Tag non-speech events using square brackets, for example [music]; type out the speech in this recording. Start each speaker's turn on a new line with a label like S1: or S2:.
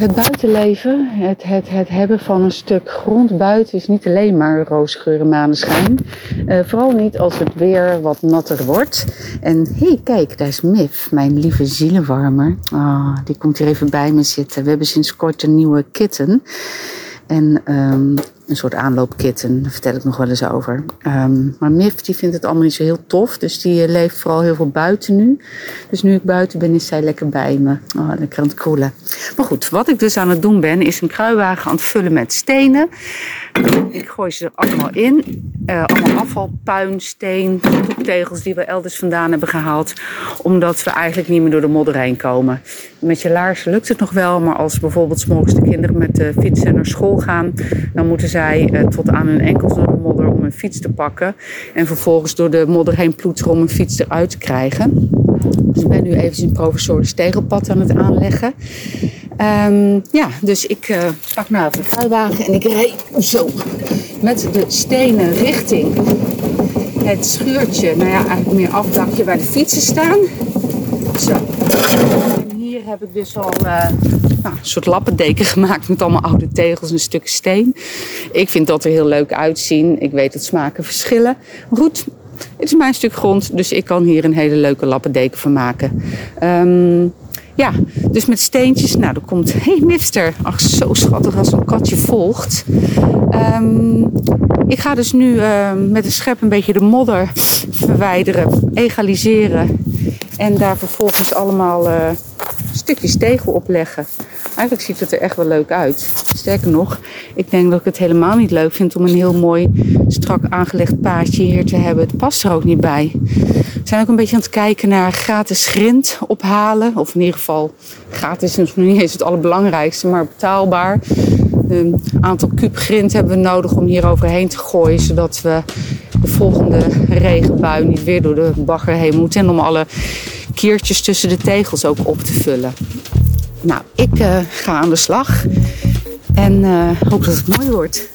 S1: het buitenleven, het, het, het hebben van een stuk grond buiten is niet alleen maar roosgeur en maneschijn. Uh, vooral niet als het weer wat natter wordt. En hé, hey, kijk, daar is Mif, mijn lieve zielenwarmer. Oh, die komt hier even bij me zitten. We hebben sinds kort een nieuwe kitten. En um, een soort aanloopkitten, daar vertel ik nog wel eens over. Um, maar Mif die vindt het allemaal niet zo heel tof, dus die uh, leeft vooral heel veel buiten nu. Dus nu ik buiten ben, is zij lekker bij me. Oh, lekker aan het kroelen. Maar goed, wat ik dus aan het doen ben, is een kruiwagen aan het vullen met stenen. Ik gooi ze er allemaal in. Uh, allemaal afval, puin, steen, tegels die we elders vandaan hebben gehaald. Omdat we eigenlijk niet meer door de modder heen komen. Met je laarzen lukt het nog wel, maar als bijvoorbeeld morgens de kinderen met de fietsen naar school gaan, dan moeten zij uh, tot aan hun enkels door de modder om een fiets te pakken. En vervolgens door de modder heen ploeteren om een fiets eruit te krijgen. Dus ik ben nu even een provisorisch tegelpad aan het aanleggen. Um, ja, dus ik uh, pak nou even de kruiwagen en ik rijd zo met de stenen richting het schuurtje. Nou ja, eigenlijk meer afdakje waar de fietsen staan. Zo. En hier heb ik dus al uh, nou, een soort lappendeken [laughs] gemaakt met allemaal oude tegels en stukken steen. Ik vind dat er heel leuk uitzien. Ik weet dat smaken verschillen. Maar goed, het is mijn stuk grond, dus ik kan hier een hele leuke lappendeken van maken. Um, ja, dus met steentjes. Nou, er komt... Hé, hey. Ach, zo schattig als een katje volgt. Um, ik ga dus nu uh, met een schep een beetje de modder verwijderen, egaliseren. En daar vervolgens allemaal uh, stukjes tegel opleggen. Eigenlijk ziet het er echt wel leuk uit. Sterker nog, ik denk dat ik het helemaal niet leuk vind om een heel mooi strak aangelegd paadje hier te hebben. Het past er ook niet bij. Zijn ook een beetje aan het kijken naar gratis grind ophalen. Of in ieder geval, gratis is niet eens het allerbelangrijkste, maar betaalbaar. Een aantal kuub grind hebben we nodig om hier overheen te gooien, zodat we de volgende regenbui niet weer door de bagger heen moeten. En om alle kiertjes tussen de tegels ook op te vullen. Nou, ik uh, ga aan de slag en uh, hoop dat het mooi wordt.